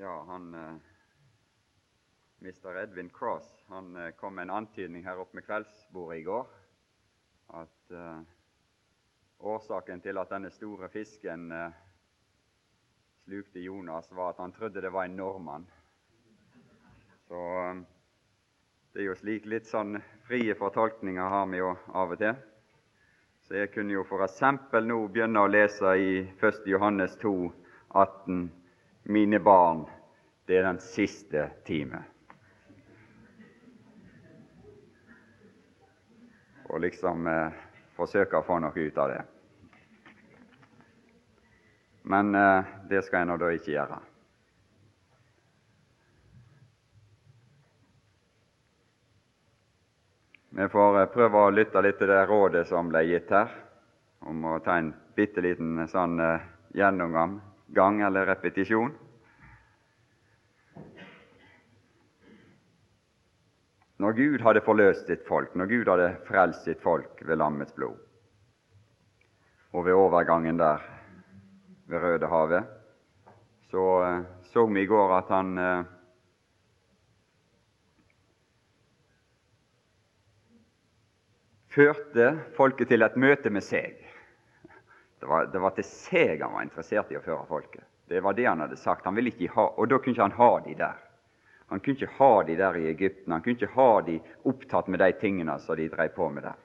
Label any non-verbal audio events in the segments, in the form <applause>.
Ja, han eh, Mr. Edvin Cross han eh, kom med en antydning her oppe med kveldsbordet i går. At eh, årsaken til at denne store fisken eh, slukte Jonas, var at han trodde det var en nordmann. Så eh, det er jo slik litt sånn frie fortolkninger har vi jo av og til. Så jeg kunne jo for eksempel nå begynne å lese i 1. Johannes 2, 18, Mine barn, det er den siste time. Og liksom eh, forsøke å få noe ut av det. Men eh, det skal jeg nå da ikke gjøre. Vi får eh, prøve å lytte litt til det rådet som ble gitt her, om å ta en bitte liten sånn eh, gjennomgang gang eller repetisjon. Når Gud hadde forløst sitt folk, når Gud hadde frelst sitt folk ved lammets blod, og ved overgangen der ved Rødehavet, så eh, så vi i går at han eh, førte folket til et møte med seg. Det var, det var, til seg han var interessert i å føre folket. Det var det han hadde sagt. Han ville ikke ha, Og da kunne ikke han ha de der. Han kunne ikke ha de der i Egypten. Han kunne ikke ha de opptatt med de tingene som de drev på med der.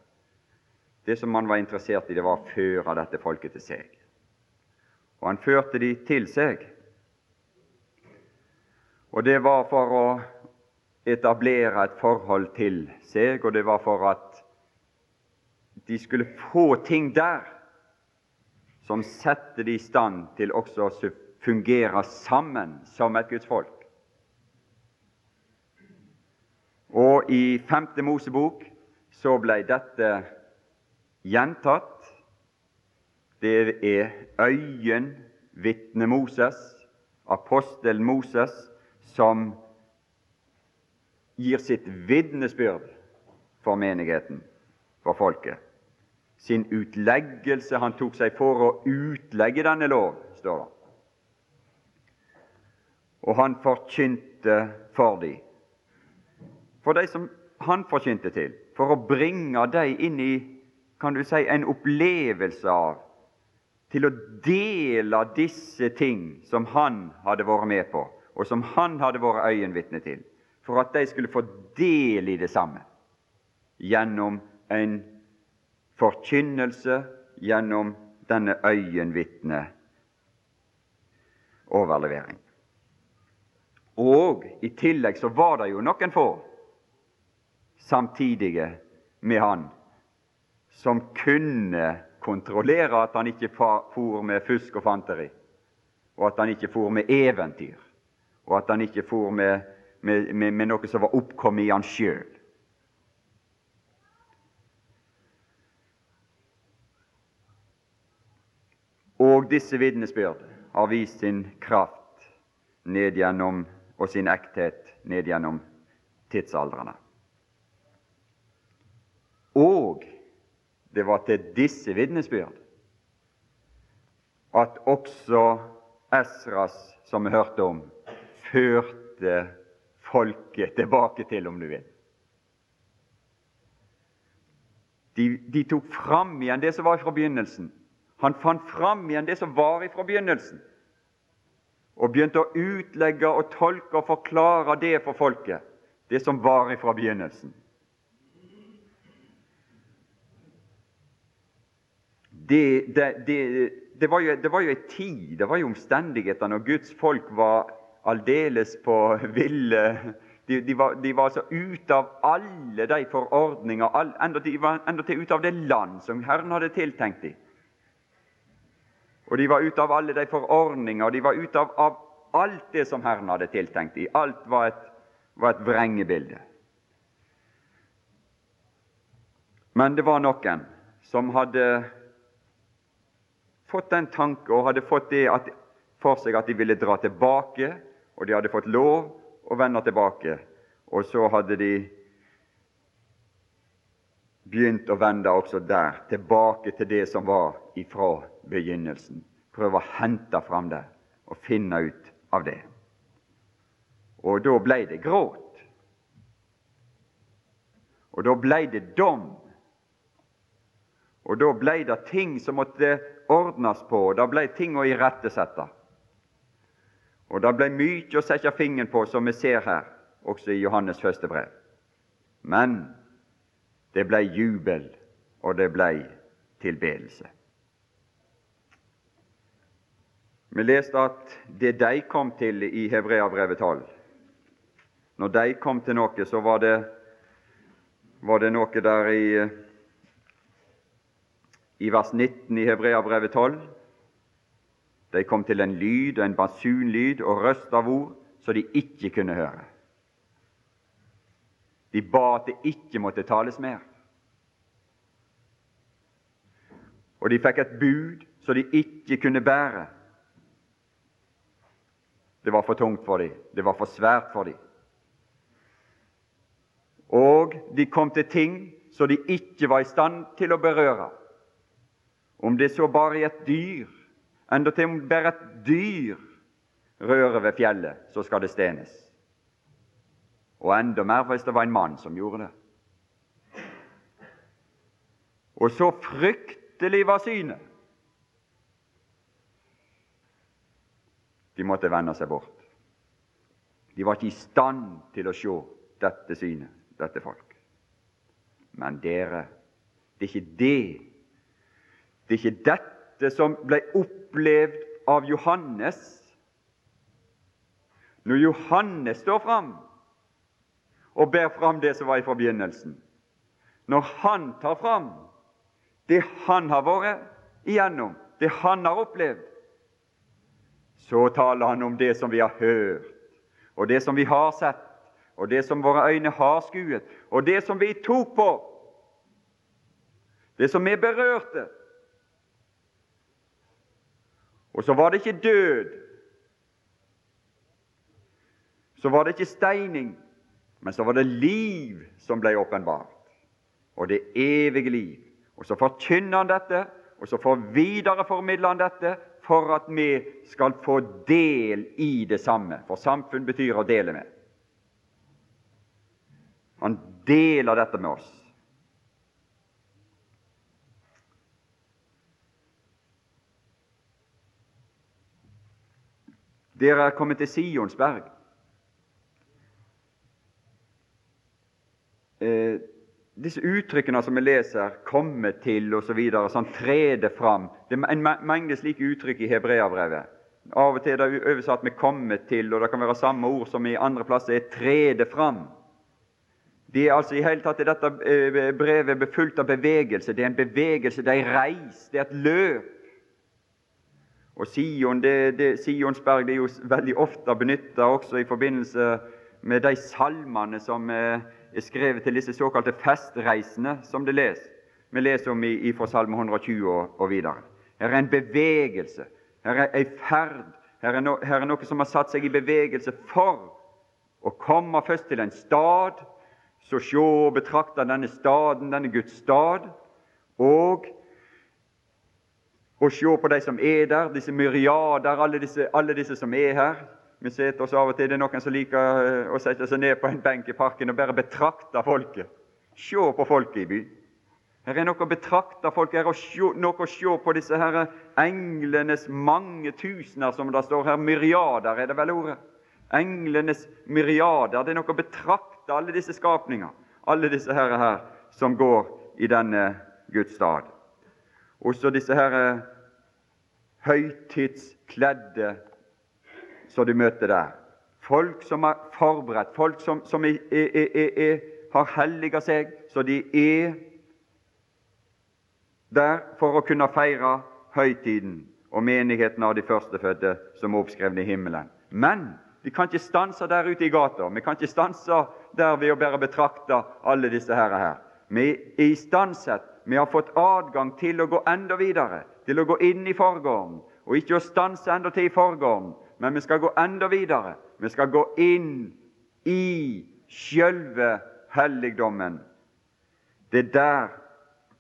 Det som han var interessert i, det var å føre dette folket til seg. Og han førte de til seg. Og det var for å etablere et forhold til seg, og det var for at de skulle få ting der som setter det i stand til også å fungere sammen som et Guds folk. Og i femte Mosebok så ble dette gjentatt. Det er øyenvitne Moses, apostelen Moses, som gir sitt vitnesbyrd for menigheten, for folket sin utleggelse. Han tok seg for å utlegge denne lov, står det. Og han forkynte for de. For de som han forkynte til, for å bringe dem inn i kan du si, en opplevelse av til å dele disse ting som han hadde vært med på, og som han hadde vært øyenvitne til, for at de skulle få del i det samme gjennom en forkynnelse gjennom denne øyenvitne overlevering. Og i tillegg så var det jo noen få samtidige med han som kunne kontrollere at han ikke for med fusk og fanteri, og at han ikke for med eventyr, og at han ikke for med, med, med, med noe som var oppkommet i han sjøl. Og disse vitnesbyrd har vist sin kraft ned gjennom, og sin ekthet ned gjennom tidsaldrene. Og det var til disse vitnesbyrd at også Esras, som vi hørte om, førte folket tilbake til, om du vil. De, de tok fram igjen det som var fra begynnelsen, han fant fram igjen det som var ifra begynnelsen, og begynte å utlegge og tolke og forklare det for folket, det som var ifra begynnelsen. Det, det, det, det, var jo, det var jo en tid, det var jo omstendigheter når Guds folk var aldeles på ville de, de, var, de, var, altså ute av alle de forordninger, all, enda, var endatil ute av det land som Herren hadde tiltenkt dem. Og de var ute av alle de forordninger, og de var ute av, av alt det som Herren hadde tiltenkt dem. Alt var et, var et vrengebilde. Men det var noen som hadde fått den tanke og hadde fått det at, for seg at de ville dra tilbake, og de hadde fått lov å vende tilbake. Og så hadde de begynt å vende også der, tilbake til det som var ifra begynnelsen. Prøve å hente fram det og finne ut av det. Og da blei det gråt. Og da blei det dom. Og da blei det ting som måtte ordnes på, og det blei ting å irettesette. Og det blei mye å sette fingeren på, som vi ser her, også i Johannes første brev. Men det blei jubel, og det blei tilbedelse. Vi leste at det de kom til i Hebreabrevet 12 Når de kom til noe, så var det, var det noe der i, i vers 19 i Hebreabrevet 12. De kom til en lyd, en basunlyd og røst av ord, så de ikke kunne høre. De ba at det ikke måtte tales mer. Og de fikk et bud så de ikke kunne bære. Det var for tungt for dem, det var for svært for dem. Og de kom til ting så de ikke var i stand til å berøre. Om det så bare i et dyr, endatil om bare et dyr rører ved fjellet, så skal det stenes. Og enda mer hvis det var en mann som gjorde det. Og så fryktelig var synet. De måtte vende seg bort. De var ikke i stand til å se dette synet, dette folk. Men dere, det er ikke det Det er ikke dette som ble opplevd av Johannes. Når Johannes står fram og ber fram det som var i forbegynnelsen, når han tar fram det han har vært igjennom, det han har opplevd, så taler han om det som vi har hørt, og det som vi har sett, og det som våre øyne har skuet, og det som vi tok på, det som vi berørte. Og så var det ikke død, så var det ikke steining, men så var det liv som ble åpenbart, og det evige liv. Og så forkynner han dette, og så får videreformidler han dette for at vi skal få del i det samme. For samfunn betyr å dele med. Han deler dette med oss. Dere er kommet til Sionsberg. Eh, disse uttrykkene som vi leser, 'komme til' osv., sånn trede fram Det er en mengde slike uttrykk i hebreabrevet. Av og til er det oversatt med 'komme til', og det kan være samme ord som i andre plasser er 'trede fram'. Det er altså i hele tatt dette eh, brevet befulgt av bevegelse. Det er en bevegelse, det er en reis, det er et løp. Og Sion, det, det, Sionsberg det er jo veldig ofte benytta også i forbindelse med de salmene som eh, er skrevet til disse såkalte festreisende, som det les. vi leser om i, fra Salme 120 og, og, videre. Her er en bevegelse, her er ei ferd, her er, no, her er noe som har satt seg i bevegelse for å komme først til en stad, så se og betrakte denne staden, denne Guds stad, og å se på de som er der, disse myriader, alle disse, alle disse som er her, vi sitter oss av og til det er noen som liker eh, å sette seg ned på en benk i parken og bare betrakte folket. Se på folket i byen. Her er noe å betrakte folk, her er noe å se på disse her englenes mange tusener, som det står her. Myriader er det vel ordet? Englenes myriader. Det er noe å betrakte alle disse skapninger, alle disse her, her som går i denne Guds stad. Også disse her høytidskledde som du møter der. Folk som er forberedt, folk som, som er, er, er, har helliga seg, så de er der for å kunne feire høytiden og menigheten av de førstefødte som er oppskrevet i himmelen. Men vi kan ikke stanse der ute i gata. Vi kan ikke stanse der ved å bare betrakte alle disse herre her. Vi er istandsatt. Vi har fått adgang til å gå enda videre, til å gå inn i forgården, og ikke å stanse enda til i forgården, men vi skal gå enda videre. Vi skal gå inn i sjølve helligdommen. Det er der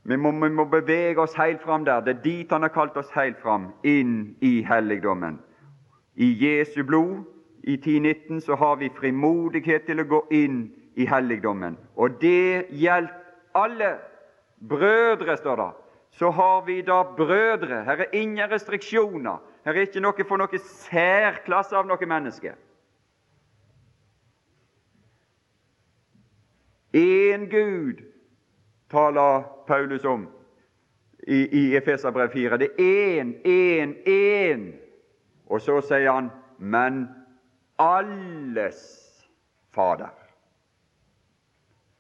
vi må, vi må, bevege oss helt fram der. Det er dit Han har kalt oss helt fram, inn i helligdommen. I Jesu blod, i 10.19 så har vi frimodighet til å gå inn i helligdommen. Og det gjelder alle brødre, står det. Så har vi da brødre. Her er ingen restriksjoner. Her er ikke noe for noe særklasse av noe menneske. Én Gud taler Paulus om i, i Efeserbrev 4. Det er én, én, én. Og så sier han men alles Fader.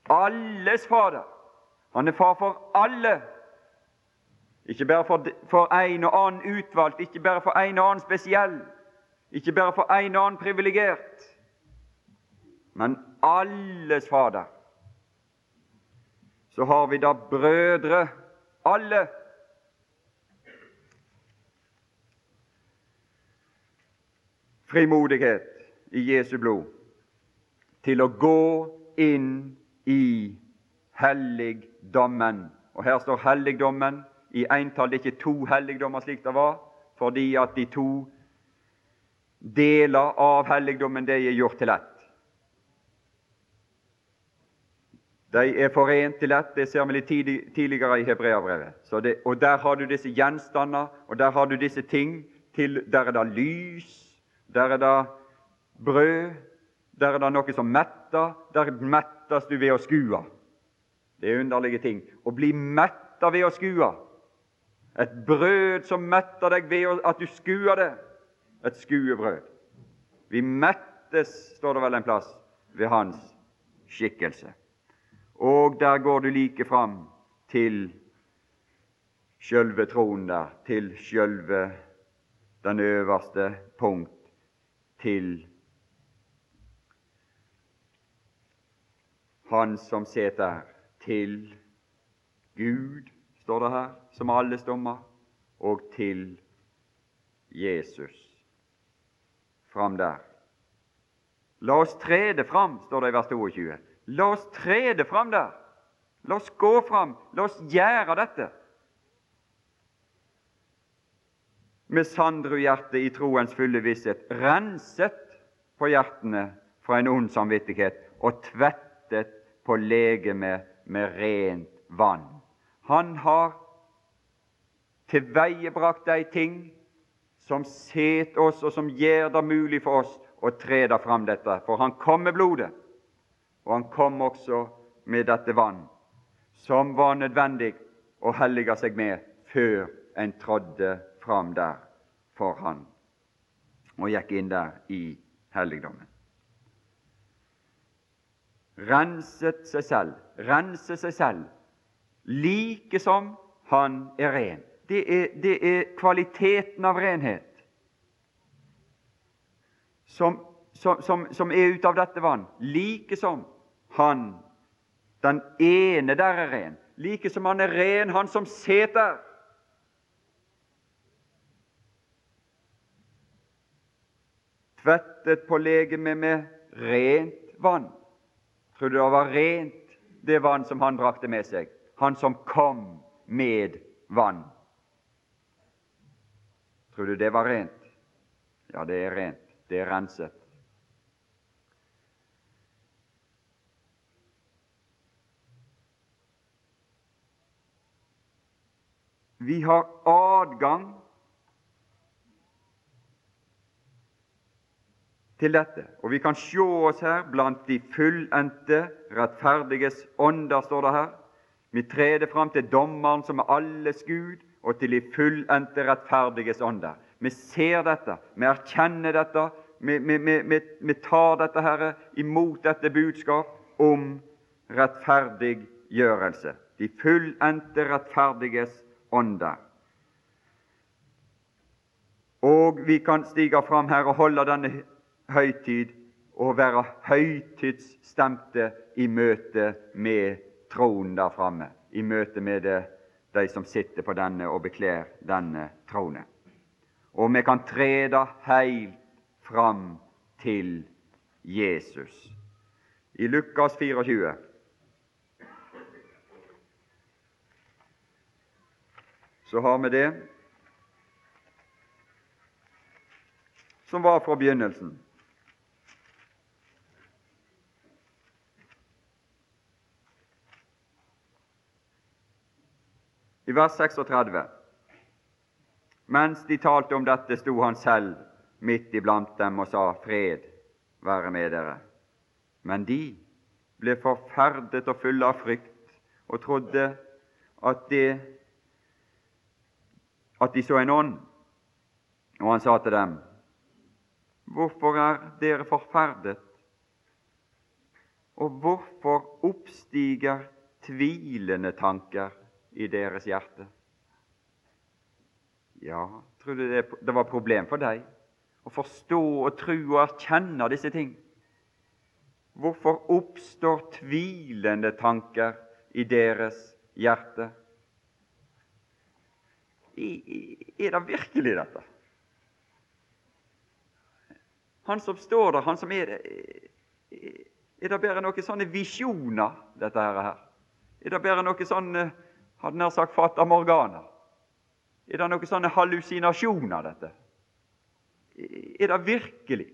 Alles Fader. Han er far for alle. Ikke bare for, for en og annen utvalgt, ikke bare for en og annen spesiell, ikke bare for en og annen privilegert, men alles Fader. Så har vi da brødre, alle. Frimodighet i Jesu blod til å gå inn i helligdommen. Og her står helligdommen i entall. Det er ikke to helligdommer slik det var, fordi at de to deler av helligdommen de er gjort til ett. De er forent til ett. Det ser vi litt tidligere i Hebreabrevet. Og der har du disse gjenstander, og der har du disse ting. Til, der er det lys, der er det brød, der er det noe som metter. Der mettes du ved å skue. Det er underlige ting. Å bli metta ved å skue. Et brød som metter deg ved at du skuer det. Et skuebrød. Vi mettes, står det vel en plass, ved hans skikkelse. Og der går du like fram til sjølve tronen der, til sjølve den øverste punkt, til Han som sitter her til Gud, står det her, som alle stommer, og til Jesus. Fram der. La oss tre det fram, står det i vers 22. La oss tre det fram der. La oss gå fram. La oss gjøre dette. Med sandruhjerte i troens fulle visshet, renset på hjertene fra en ond samvittighet og tvettet på legemet med rent vann. Han har tilveiebrakt de ting som set oss, og som gjør det mulig for oss å tre det fram dette. For han kom med blodet, og han kom også med dette vann, som var nødvendig å hellige seg med før en trådde fram der for han og gikk inn der i helligdommen renset seg selv, rense seg selv, like som han er ren. Det er, det er kvaliteten av renhet som, som, som, som er ut av dette vann, like som han, den ene der er ren, like som han er ren, han som seter. Tvettet på legemet med rent vann. Tror du det var rent, det vann som han brakte med seg? Han som kom med vann. Tror du det var rent? Ja, det er rent. Det er renset. Vi har adgang til dette. Og vi kan se oss her blant de fullendte rettferdiges ånder, står det her. Vi treder fram til dommeren som er alles Gud, og til de fullendte rettferdiges ånder. Vi ser dette, vi erkjenner dette, vi, vi, vi, vi tar dette her, imot dette budskap om rettferdiggjørelse. De fullendte rettferdiges ånder. Og vi kan stige fram her og holde denne høytid og være høytidsstemte i møte med tronen der framme, i møte med det, de som sitter på denne og bekler denne tronen. Og vi kan trede heilt fram til Jesus. I Lukas 24 så har vi det som var fra begynnelsen. I vers 36. Mens de talte om dette, sto han selv midt iblant dem og sa, Fred være med dere. Men de ble forferdet og fulle av frykt og trodde at, det, at de så en ånd. Og han sa til dem, Hvorfor er dere forferdet? Og hvorfor oppstiger tvilende tanker i deres hjerte? Ja, tror du det, det var problem for deg å forstå og tro og erkjenne disse ting? Hvorfor oppstår tvilende tanker i deres hjerte? Er det virkelig dette? Han som står der, han som er det Er det bare noen sånne visjoner, dette her? Er det bare noen sånne hadde nær sagt fata morgana? Er det noen sånne hallusinasjoner, dette? Er det virkelig?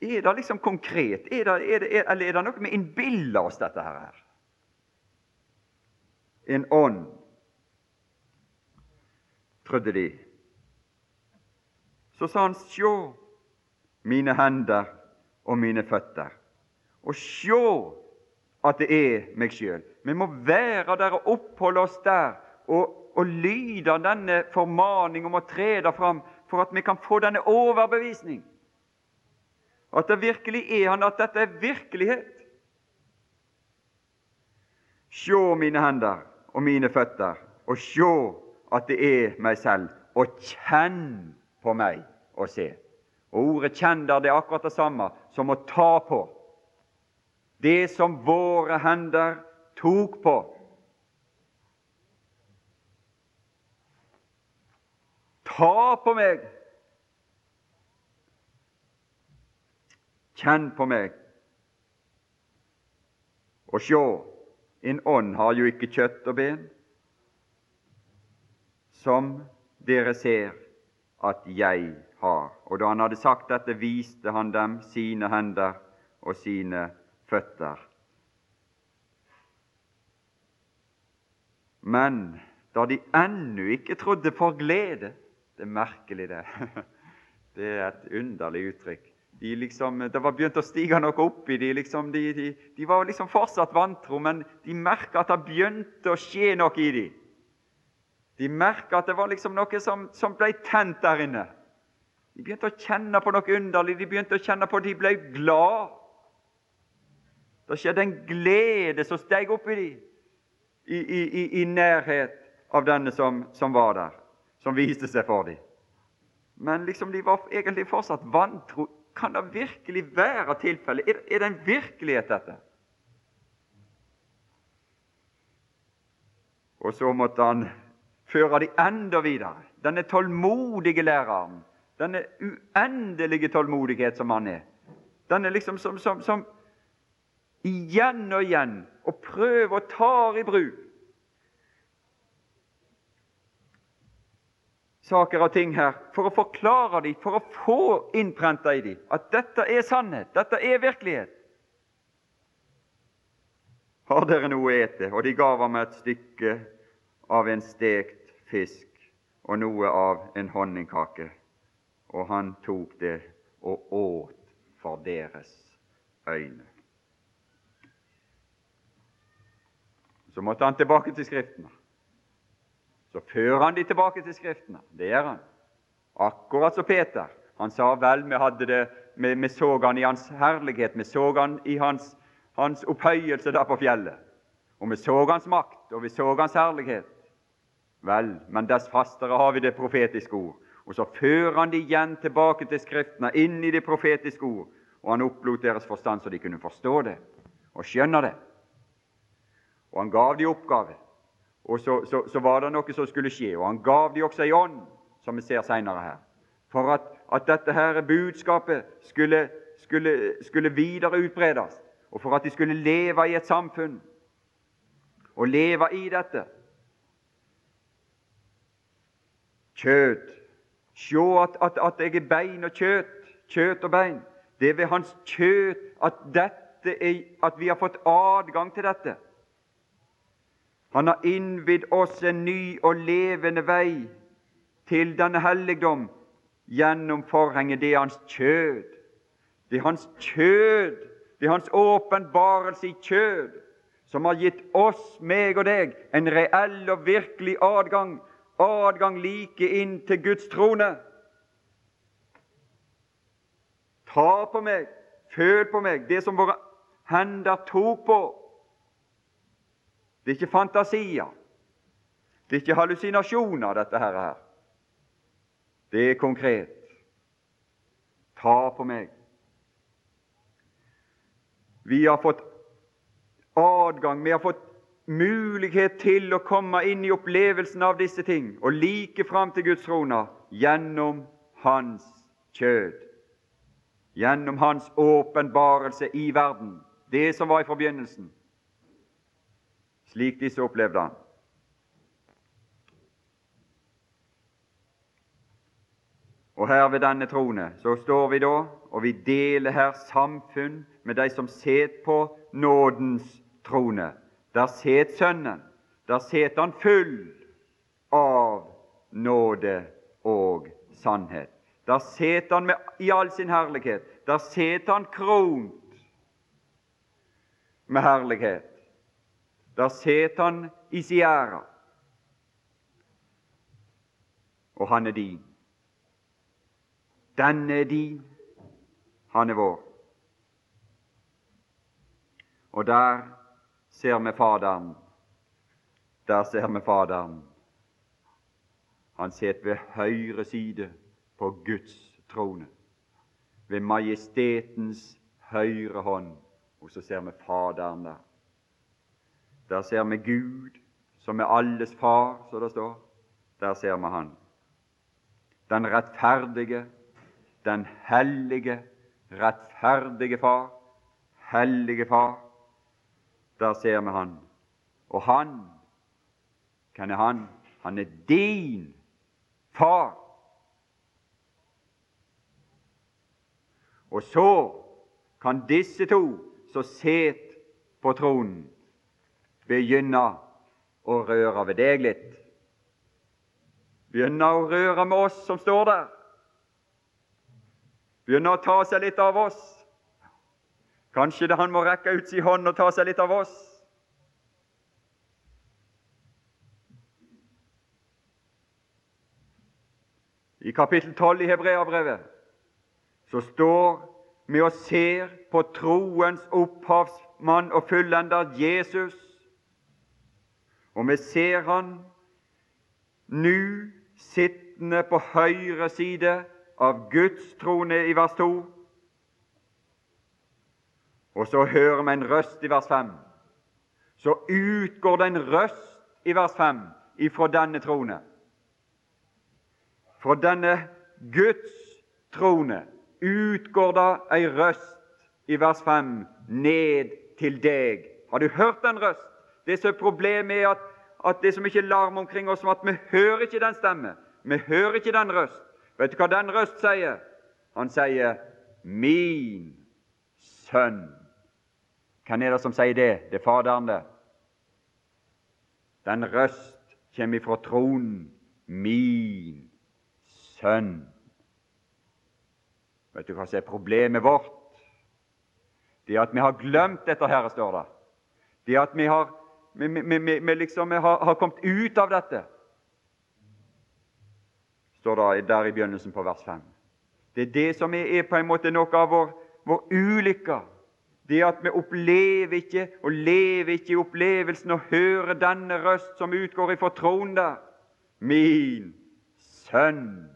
Er det liksom konkret? Er det, er det, eller er det noe vi innbiller oss dette her? En ånd, trodde de. Så sa han, sjå mine hender og mine føtter, og sjå at det er meg sjøl. Vi må være der og oppholde oss der og, og lyde denne formaning om å tre der fram for at vi kan få denne overbevisning. At det virkelig er han, at dette er virkelighet. Sjå mine hender og mine føtter, og sjå at det er meg selv, og kjenn på meg og se. Og Ordet 'kjenn' der, det er akkurat det samme som å ta på. Det som våre hender tok på. Ta på meg! Kjenn på meg. Og sjå, en ånd har jo ikke kjøtt og ben, som dere ser at jeg har. Og da han hadde sagt dette, viste han dem sine hender og sine føtter. Men da de ennå ikke trodde for glede Det er merkelig, det. <laughs> Det er et underlig uttrykk. De liksom, det var begynt å stige noe opp i de, liksom, de, de, de var liksom fortsatt vantro, men de merka at det begynte å skje noe i dem. De merka at det var liksom noe som, som ble tent der inne. De begynte å kjenne på noe underlig. De begynte å kjenne på at de ble glad. Det skjedde en glede som steg opp i dem, i, i, i, nærhet av denne som, som, var der, som viste seg for dem. Men liksom de var egentlig fortsatt vantro. Kan det virkelig være tilfellet? Er, er det en virkelighet, dette? Og så måtte han føre de enda videre. Denne tålmodige læreren, denne uendelige tålmodighet som han er. Denne liksom som, som, som igjen og igjen og prøver og tar i bruk saker og ting her for å forklare dem, for å få innprenta i dem at dette er sannhet, dette er virkelighet. Har dere noe å ete? Og de gav ham et stykke av en stekt fisk og noe av en honningkake. Og han tok det og åt for deres øyne. Så måtte han tilbake til Skriftene. Så fører han de tilbake til Skriftene. Det gjør han. Akkurat som Peter. Han sa vel, vi, hadde det, vi, vi så han i hans herlighet, vi så han i hans, hans opphøyelse der på fjellet. Og vi så hans makt, og vi så hans herlighet. Vel, men dess fastere har vi det profetiske ord. Og så fører han de igjen tilbake til Skriftene, inn i det profetiske ord, og han opplot deres forstand så de kunne forstå det og skjønne det. Og han gav de oppgave. Og så, så, så, var det noe som skulle skje, og han gav de også ei ånd, som vi ser seinere her, for at, at, dette her budskapet skulle, skulle, skulle videre utbredes, og for at de skulle leve i et samfunn og leve i dette. Kjøtt. Se at, at, at jeg er bein og kjøtt, kjøtt og bein. Det er ved hans kjøtt at, er, at vi har fått adgang til dette. Han har innvidd oss en ny og levende vei til denne helligdom gjennom forhenget. Det er hans kjød. Det er hans kjød, det er hans åpenbarelse i kjød, som har gitt oss, meg og deg, en reell og virkelig adgang, adgang like inn til Guds trone. Ta på meg, føl på meg, det som våre hender tok på. Det er ikke fantasier. Det er ikke hallusinasjoner, dette her. Det er konkret. Ta på meg. Vi har fått adgang, vi har fått mulighet til å komme inn i opplevelsen av disse ting og like fram til Guds troner gjennom Hans kjød. Gjennom Hans åpenbarelse i verden. Det som var i forbegynnelsen slik disse opplevde han. Og her ved denne trone så står vi da, og vi deler her samfunn med de som sitter på nådens trone. Der sitter Sønnen. Der sitter han full av nåde og sannhet. Der sitter han med, i all sin herlighet. Der sitter han kront med herlighet. Der set han i si ære. Og han er din. Denne er din, han er vår. Og der ser vi Faderen. Der ser vi Faderen. Han sitter ved høyre side på Guds trone, ved majestetens høyre hånd, og så ser vi Faderen der. Der ser vi Gud, som er alles far, så det står. Der ser vi Han. Den rettferdige, den hellige, rettferdige Far, hellige Far. Der ser vi Han. Og Han, hvem er Han? Han er din far. Og så kan disse to som sitter på tronen, begynne å røre ved deg litt. Begynne å røre med oss som står der. Begynne å ta seg litt av oss. Kanskje det han må rekke ut sin hånd og ta seg litt av oss. I kapittel 12 i Hebreabrevet så står vi og ser på troens opphavsmann og fullender Jesus og vi ser han nå sittende på høyre side av Guds trone i vers 2. Og så hører vi en røst i vers 5. Så utgår det en røst i vers 5 ifra denne trone. Fra denne Guds trone utgår det ei røst i vers 5 ned til deg. Har du hørt den røst? Det som er problemet, er at, at det som ikke larmer larm omkring oss som at vi hører ikke den stemme. Vi hører ikke den røst. Vet du hva den røst sier? Han sier 'min sønn'. Hvem er det som sier det? Det er Faderen, det. Den røst kommer ifra tronen. Min sønn. Vet du hva som er problemet vårt? Det er at vi har glemt dette her, står det. Det er at vi har vi, vi, vi, vi liksom har, har, kommet ut av dette, står det der i begynnelsen på vers 5. Det er det som er, på en måte noe av vår, vår ulykke. Det at vi opplever ikke og lever ikke i opplevelsen og hører denne røst som utgår ifra tronen der. Min sønn.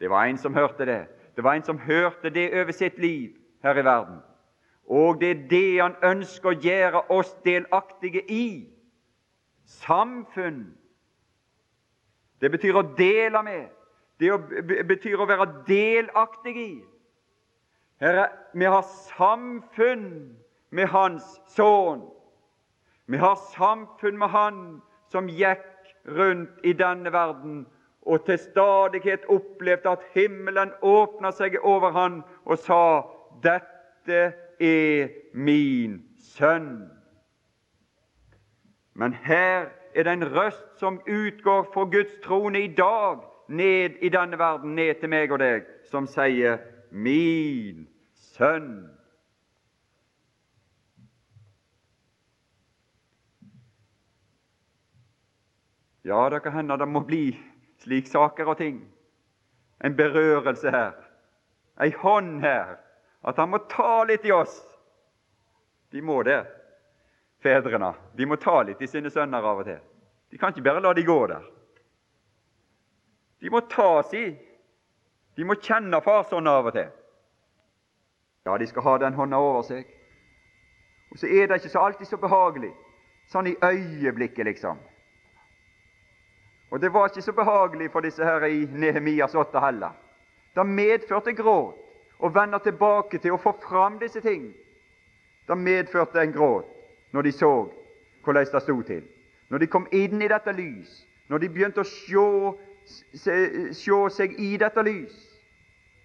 Det var en som hørte det. Det var en som hørte det over sitt liv her i verden. Og det er det han ønsker å gjøre oss delaktige i. Samfunn. Det betyr å dele med. Det betyr å være delaktig i. Herre, vi har samfunn med Hans sønn. Vi har samfunn med Han som gikk rundt i denne verden og til stadighet opplevde at himmelen åpna seg over han og sa dette er min sønn. Men her er det en røst som utgår fra Guds trone i dag, ned i denne verden, ned til meg og deg, som sier 'Min sønn'. Ja, det kan hende det må bli slik saker og ting. En berørelse her, ei hånd her, at han må ta litt i oss. De må det, fedrene. De må ta litt i sine sønner av og til. De kan ikke bare la de gå der. De må ta si. De må kjenne far sånn av og til. Ja, de skal ha den hånda over seg. Og så er det ikke så alltid så behagelig, sånn i øyeblikket, liksom. Og det var ikke så behagelig for disse her i Nehemias åtte heller. Det medførte gråt å vende tilbake til å få fram disse ting. Det medførte en gråt når de så hvordan det sto til. Når de kom inn i dette lys, når de begynte å se, se, se seg i dette lys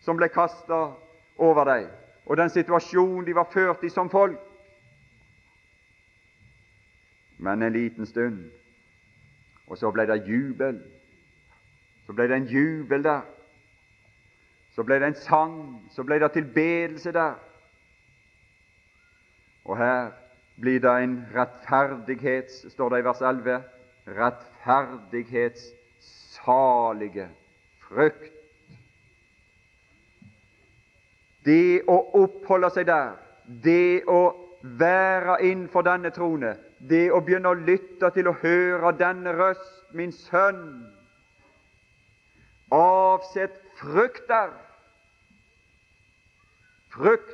som ble kasta over dem, og den situasjonen de var ført i som folk. Men en liten stund og så ble det jubel. Så ble det en jubel der. Så ble det en sang. Så ble det tilbedelse der. Og her blir det en rettferdighets, står det i vers 11, rettferdighetssalige frukt. Det å oppholde seg der, det å være innenfor denne trone, det å begynne å lytte til å høre denne røst, min sønn, avsett frukter. Frukt.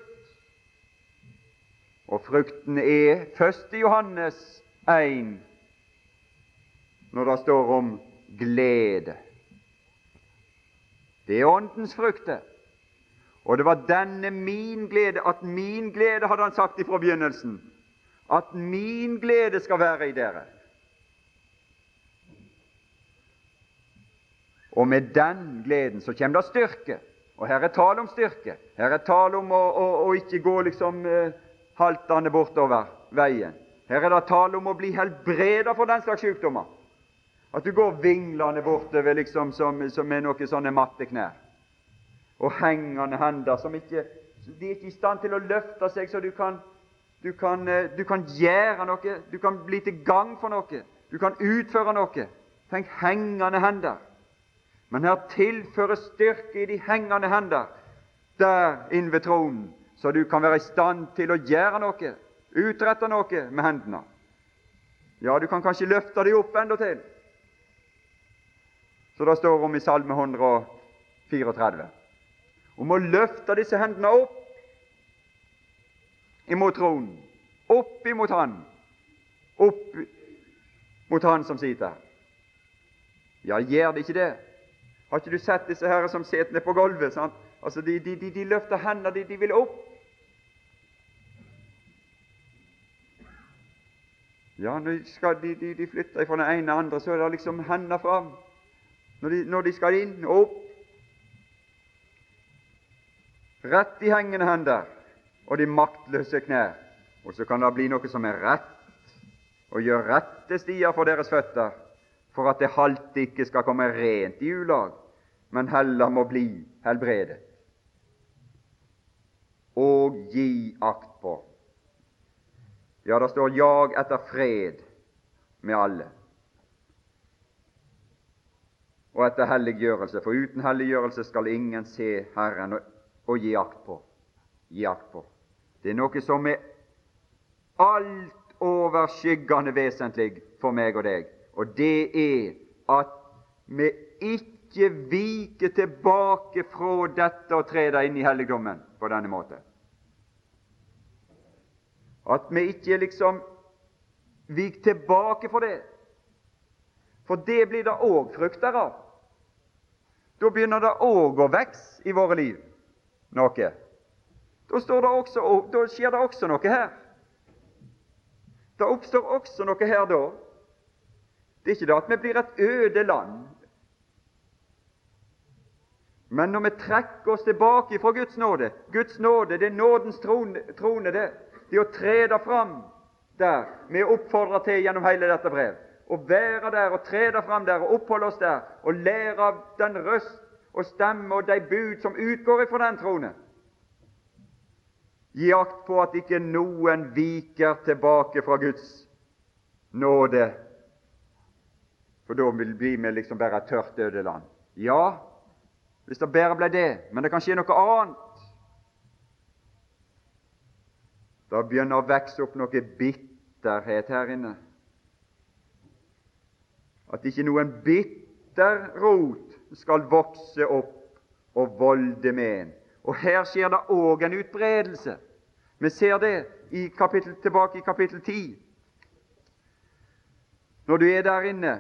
Og frukten er først i Johannes 1, når det står om glede. Det er Åndens frukter. Og det var denne min glede, at min glede, hadde han sagt ifra begynnelsen, at min glede skal være i dere. Og med den gleden så kommer det styrke. Og her er tale om styrke. Her er tale om å, å, å ikke gå liksom eh, haltende bortover veien. Her er det tale om å bli helbreda for den slags sykdommer. At du går vinglende bortover liksom som, som med noen sånne matte knær. Og hengende hender som ikke De er ikke i stand til å løfte seg så du kan du kan, eh, du kan gjøre noe, du kan bli til gang for noe, du kan utføre noe. Tenk hengende hender. Men her tilføres styrke i de hengende hender der inne ved tronen, så du kan være i stand til å gjøre noe, utrette noe med hendene. Ja, du kan kanskje løfte dem opp endatil. Så det står om i Salme 134. Om å løfte disse hendene opp imot tronen, opp imot Han, opp mot Han som sitter. Ja, gjør det ikke det? Har ikke du sett disse herre som sitter nede på gulvet? Sant? Altså, de, de, de, de løfter hendene, de, de vil opp. Ja, når de, skal, de, de, flytter fra den ene til andre, så er det liksom hendene fram. Når de, når de skal inn, opp. Rett i hengende hender og de maktløse knær. Og så kan det bli noe som er rett, og gjør rette stier for deres føtter, for at det halte ikke skal komme rent i ulag, men heller må bli helbredet. Og gi akt på. Ja, det står 'jag etter fred med alle'. Og etter helliggjørelse, for uten helliggjørelse skal ingen se Herren og, gi akt på. Gi akt på. Det er noe som er altoverskyggende vesentlig for meg og deg, og det er at vi ikke viker tilbake fra dette og tre deg inn i helligdommen på denne måten. At vi ikke liksom vik tilbake for det. For det blir det òg frukter av. Da begynner det òg å vokse i våre liv noe. Da, også, da skjer det også noe her. Det oppstår også noe her da. Det er ikke det at vi blir et øde land. Men når vi trekker oss tilbake fra Guds nåde Guds nåde, det er nådens trone, trone det. Det å tre det fram der. Vi oppfordrer til gjennom hele dette brev å være der og tre der fram der og oppholde oss der og lære av den røst og stemme og de bud som utgår ifra den trone. Gi akt på at ikke noen viker tilbake fra Guds nåde, for da vil vi liksom bare et tørt ødeland. Ja, hvis det bare ble det, men det kan skje noe annet. Da begynner å vokse opp noe bitterhet her inne. At ikke noen bitter rot skal vokse opp og volde med en. Og her skjer det òg en utbredelse. Vi ser det i kapittel, tilbake i kapittel 10. Når du er der inne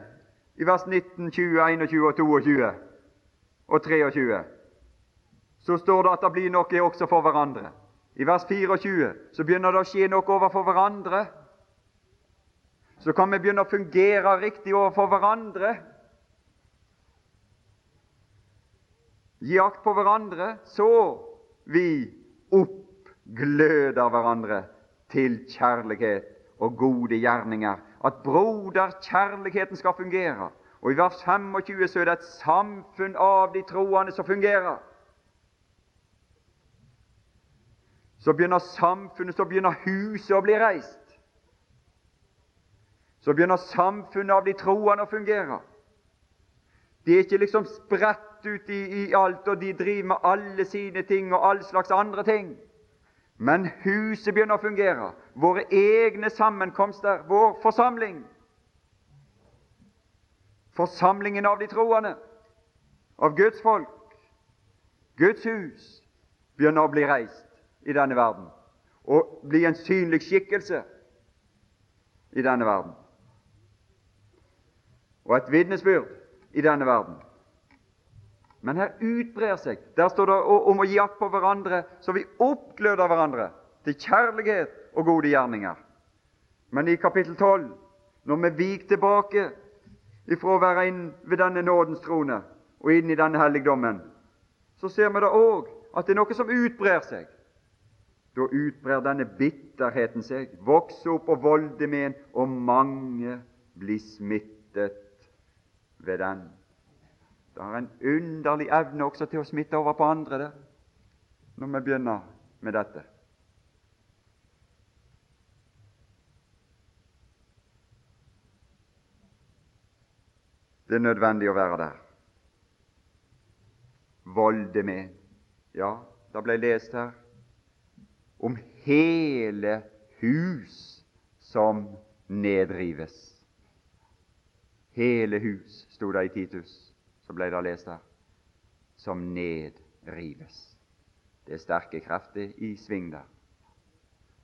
i vers 19, 20, 21 og 22 og 23, så står det at det blir noe også for hverandre. I vers 24 så begynner det å skje noe overfor hverandre. Så kan vi begynne å fungere riktig overfor hverandre. Gi akt på hverandre, så vi oppgløder hverandre til kjærlighet og gode gjerninger. At broderkjærligheten skal fungere. Og I vers 25 så er det et samfunn av de troende som fungerer. Så begynner samfunnet, så begynner huset å bli reist. Så begynner samfunnet av de troende å fungere. De er ikke liksom spredt ut i, i alt, og de driver med alle sine ting og all slags andre ting. Men huset begynner å fungere. Våre egne sammenkomster, vår forsamling. Forsamlingen av de troende, av Guds folk, Guds hus, begynner å bli reist i denne verden og bli en synlig skikkelse i denne verden. Og et vitnesbyrd i denne verden. Men her utbrer seg Der står det om å gi akt på hverandre, så vi oppgløder hverandre til kjærlighet og gode gjerninger. Men i kapittel 12, når vi viker tilbake ifra å være inn ved denne nådens trone og inn i denne helligdommen, så ser vi da òg at det er noe som utbrer seg. Da utbrer denne bitterheten seg, vokser opp og volder med en, og mange blir smittet ved den. Det har en underlig evne også til å smitte over på andre der, når vi begynner med dette. Det er nødvendig å være der. Volde med. Ja, det ble lest her om hele hus som nedrives. Hele hus, sto det i Titus så ble det lest her, som nedrives. Det er sterke krefter i sving der.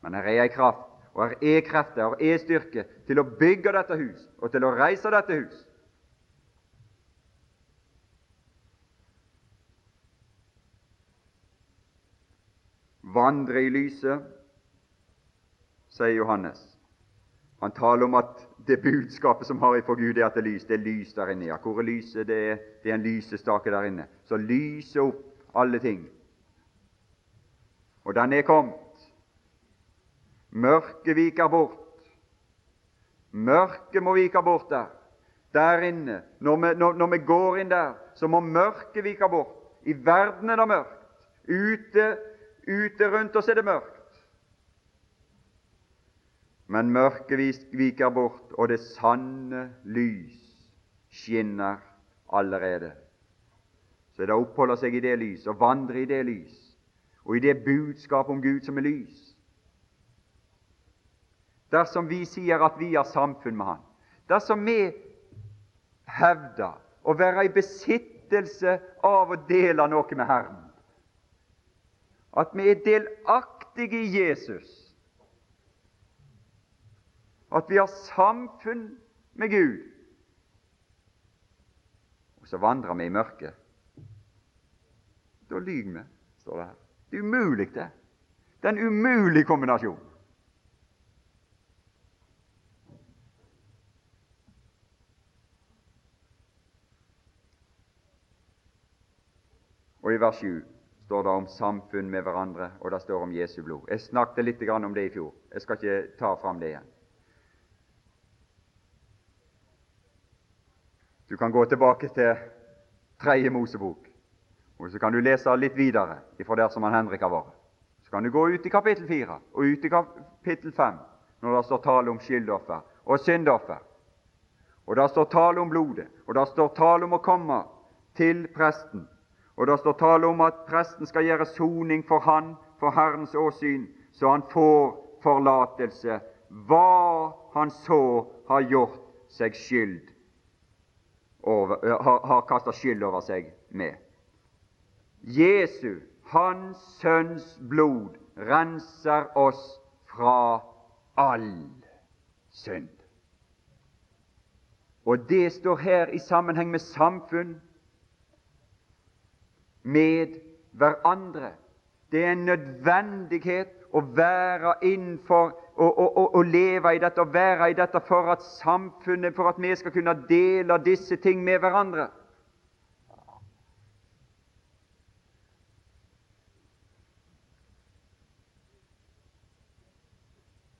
Men her er ei kraft, og her er krefter og er styrke til å bygge dette hus og til å reise dette hus. Vandre i lyset, sier Johannes. Han taler om at det budskapet som har ifra Gud, er at det er lys. Det er lys der inne. Ja, hvor er lyset? Det er, det er en lysestake der inne. Så lyser opp alle ting. Og den er kommet. Mørket viker bort. Mørket må vike bort der. Der inne. Når vi, når, når vi går inn der, så må mørket vike bort. I verden er det mørkt. Ute, ute rundt oss er det mørkt. Men mørket viker bort, og det sanne lys skinner allerede. Så det oppholder seg i det lys og vandrer i det lys, og i det budskap om Gud som er lys. Dersom vi sier at vi har samfunn med Han, dersom vi hevder å være i besittelse av å dele noe med Herren, at vi er delaktige i Jesus, at vi har samfunn med Gud. Og så vandrer vi i mørket. Da lyver vi, står det her. Det er umulig, det. Det er en umulig kombinasjon. Og i vers 7 står det om samfunn med hverandre, og det står om Jesu blod. Jeg snakket litt om det i fjor. Jeg skal ikke ta fram det igjen. Du kan gå tilbake til tredje Mosebok, og så kan du lese litt videre ifra der som han Henrik har vært. Så kan du gå ut i kapittel 4 og ut i kapittel 5, når det står tale om skyldoffer og syndoffer. Og det står tale om blodet, og det står tale om å komme til presten og det står tale om at presten skal gjøre soning for han for Herrens åsyn, så han får forlatelse hva han så har gjort seg skyld over, har, har kasta skyld over seg med. Jesu, Hans Sønns blod, renser oss fra all synd. Og det står her i sammenheng med samfunn, med hverandre. Det er en nødvendighet å være innenfor å leve i dette og være i dette for at samfunnet, for at vi skal kunne dele disse ting med hverandre.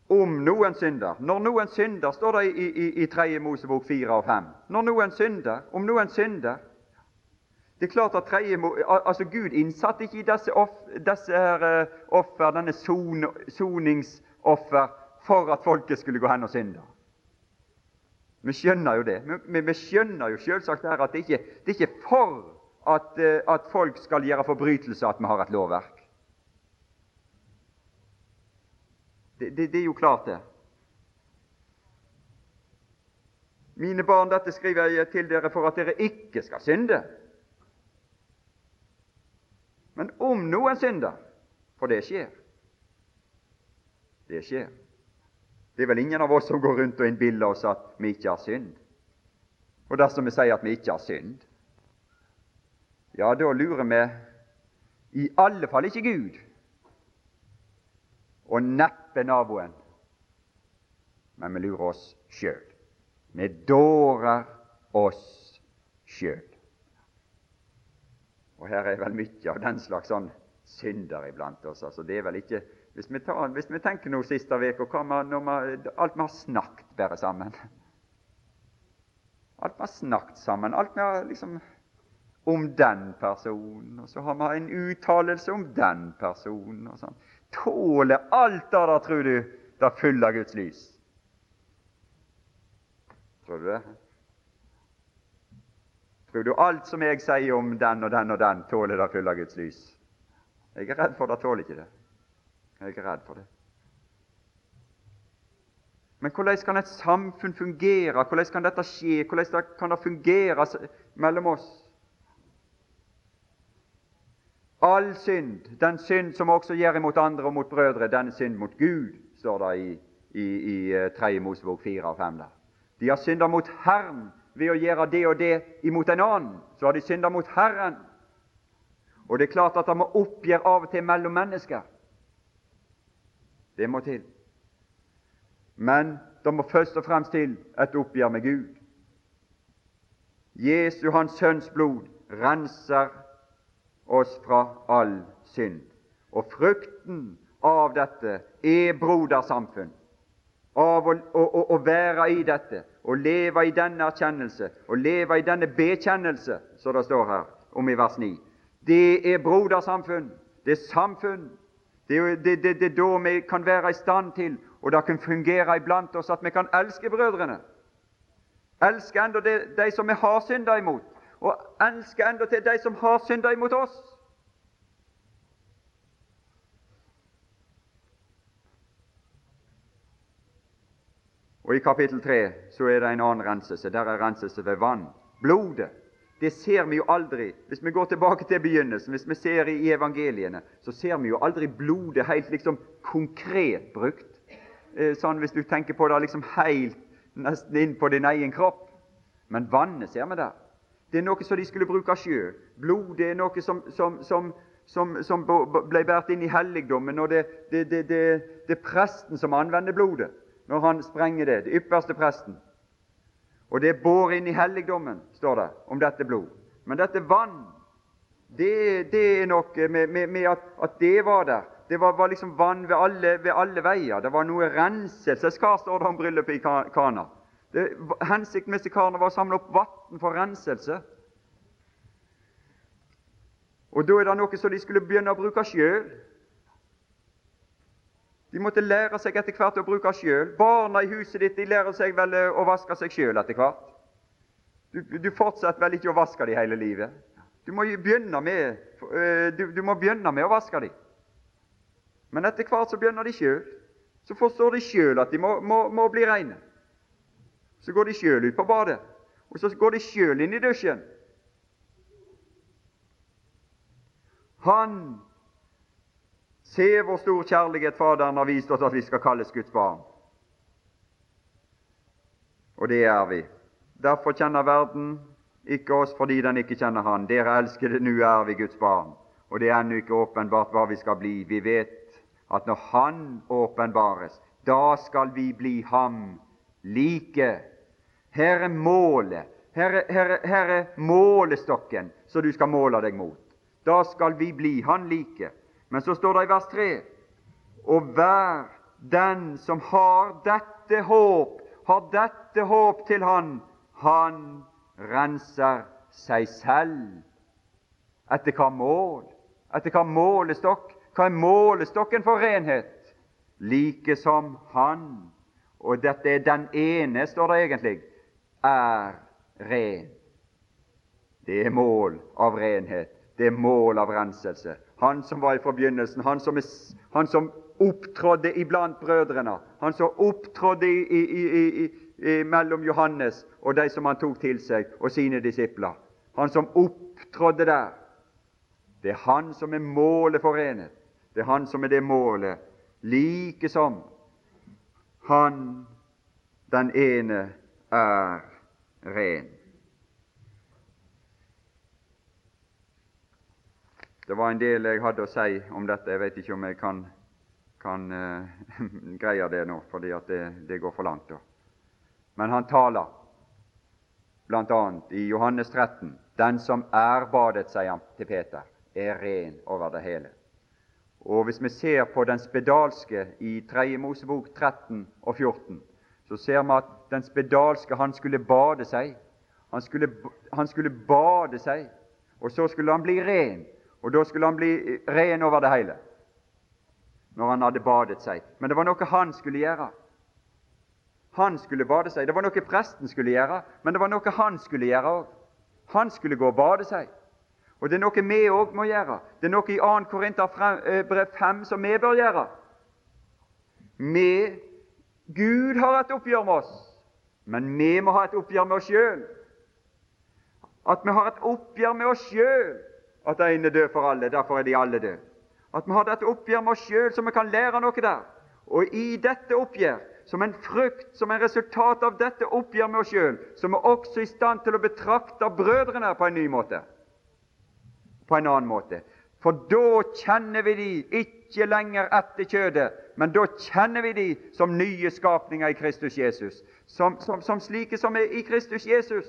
om noen synder. Når noen synder, står det i, i, i 3. Mosebok 4 og 5. Når noen synder, om noen synder Det er klart at 3. altså Gud innsatte ikke i disse, off, disse her, uh, offer, denne son, soningsoffer, for at folket skulle gå hen og synde. Vi skjønner jo det. Vi, vi skjønner jo selvsagt her at det ikke det er ikke for at, uh, at folk skal gjøre forbrytelser at vi har et lovverk. Det, det, det er jo klart, det. Mine barn, dette skriver jeg til dere for at dere ikke skal synde. Men om noen synder For det skjer. Det skjer. Det er vel ingen av oss som går rundt og innbiller oss at vi ikke har synd. Og dersom vi sier at vi ikke har synd, ja, da lurer vi i alle fall ikke Gud og neppe naboen. Men vi lurer oss sjøl. Vi dårer oss sjøl. Og her er vel mye av den slags sånn synder iblant oss. altså det er vel ikke, Hvis vi, tar, hvis vi tenker noe siste uke, alt vi har snakket bare sammen Alt vi har snakket sammen, alt vi har liksom om den personen, og så har vi en uttalelse om den personen. og sånn tåler alt det der, tror du, det fyller Guds lys? Tror du det? Tror du alt som jeg sier om den og den og den, tåler det fylle Guds lys? Jeg er redd for det tåler ikke det. Jeg er redd for det. Men hvordan kan et samfunn fungere? Hvordan kan dette skje? Hvordan kan det fungere mellom oss? All synd, den synd som også gjør imot andre og mot brødre, den synd mot Gud, står det i, i, i 3. Eh, Mosebok 4 og 5. der. De har synda mot Herren ved å gjøre det og det imot en annen. Så har de synda mot Herren. Og det er klart at det må oppgjør av og til mellom mennesker. Det må til. Men det må først og fremst til et oppgjør med Gud. Jesu, Hans Sønns blod, renser oss fra all synd. Og frukten av dette er brodersamfunn. Av å, å, å, være i dette, å leve i denne erkjennelse, å leve i denne bekjennelse, som det står her om i vers 9. Det er brodersamfunn. Det er samfunn. Det er da vi kan være i stand til, og det kan fungere iblant oss, at vi kan elske brødrene. Elske enda de, som vi har synda imot og elske endatil de som har synda imot oss. Og I kapittel 3 så er det en annen renselse. Der er renselse ved vann. Blodet. Det ser vi jo aldri. Hvis vi går tilbake til begynnelsen, hvis vi ser i evangeliene, så ser vi jo aldri blodet helt liksom konkret brukt. Eh, sånn Hvis du tenker på det liksom helt nesten inn på din egen kropp. Men vannet ser vi der. Det er noe som de skulle bruke sjøl. Blodet er noe som, som, som, som ble båret inn i helligdommen. og det, det, det, det, er presten som anvender blodet når han sprenger det. Det ypperste presten. Og det bor inn i helligdommen, står det om dette blod. Men dette vann, det, det er noe med, med, med at, at, det var der. Det var, var liksom vann ved alle, ved alle, veier. Det var noe renselseskar, står det om bryllupet i Kana. Det, hensikten med Kana var å samle opp vann for renselse. Og da er det noe som de skulle begynne å bruke sjøl. De måtte lære seg etter hvert å bruke sjøl. Barna i huset ditt de lærer seg vel eh, å vaske seg sjøl etter hvert. Du, du, fortsetter vel ikke å vaske dem hele livet? Du må med, eh, du, du må begynne med å vaske dem. Men etter hvert så begynner de sjøl. Så forstår de sjøl at de må, må, må bli reine. Så går de sjøl ut på badet, og så går de sjøl inn i dusjen. Han ser hvor stor kjærlighet Faderen har vist oss at vi skal kalles Guds barn. Og det er vi. Derfor kjenner verden ikke oss fordi den ikke kjenner Han. Dere elskede, nå er vi Guds barn. Og det er ennå ikke åpenbart hva vi skal bli. Vi vet at når Han åpenbares, da skal vi bli Ham like. Her er målet. Her er, her, er, her er målestokken som du skal måle deg mot. Da skal vi bli Han like. Men så står det i vers 3 Og vær den som har dette håp, har dette håp til Han, han renser seg selv. Etter hva mål? Etter hva målestokk? Hva er målestokken for renhet? Like som Han. Og dette er den ene, står det egentlig, er ren. Det er mål av renhet. Det er mål av renselse. Han som var i forbegynnelsen, han som, han som opptrådde iblant brødrene, han som opptrådde i, i, i, mellom Johannes og de som han tok til seg, og sine disipler. Han som opptrådde der. Det er han som er målet for renhet. Det er han som er det målet, like som han den ene er ren. Det var en del jeg hadde å si om dette. Jeg vet ikke om jeg kan, kan uh, <laughs> greie det nå, fordi det, det, går for langt. da. Men han taler bl.a. i Johannes 13 Den som er badet, sier han til Peter, er ren over det hele. Og Hvis vi ser på den spedalske i 3. Mosebok 13 og 14, så ser vi at den spedalske han skulle bade seg. Han skulle, han skulle bade seg, og så skulle han bli ren. Og da skulle han bli ren over det hele når han hadde badet seg. Men det var noe han skulle gjøre. Han skulle bade seg. Det var noe presten skulle gjøre, men det var noe han skulle gjøre òg. Han skulle gå og bade seg. Og det er noe vi òg må gjøre. Det er noe i 2. Korinterbrev 5 som vi bør gjøre. Vi, Gud har et oppgjør med oss, men vi må ha et oppgjør med oss sjøl. At vi har et oppgjør med oss sjøl at én er død for alle, derfor er de alle døde. At vi har dette oppgjør med oss sjøl, så vi kan lære noe der. Og i dette oppgjør, som en frukt, som en resultat av dette oppgjør med oss sjøl, så er vi også i stand til å betrakte brødrene på en ny måte. På en annen måte. For da kjenner vi de ikke lenger etter kjødet, men da kjenner vi de som nye skapninger i Kristus Jesus. Som, som, som slike som er i Kristus Jesus.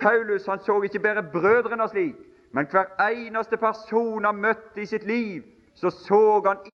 Paulus han så ikke bare brødrene slik, men hver eneste person han møtte i sitt liv, så så han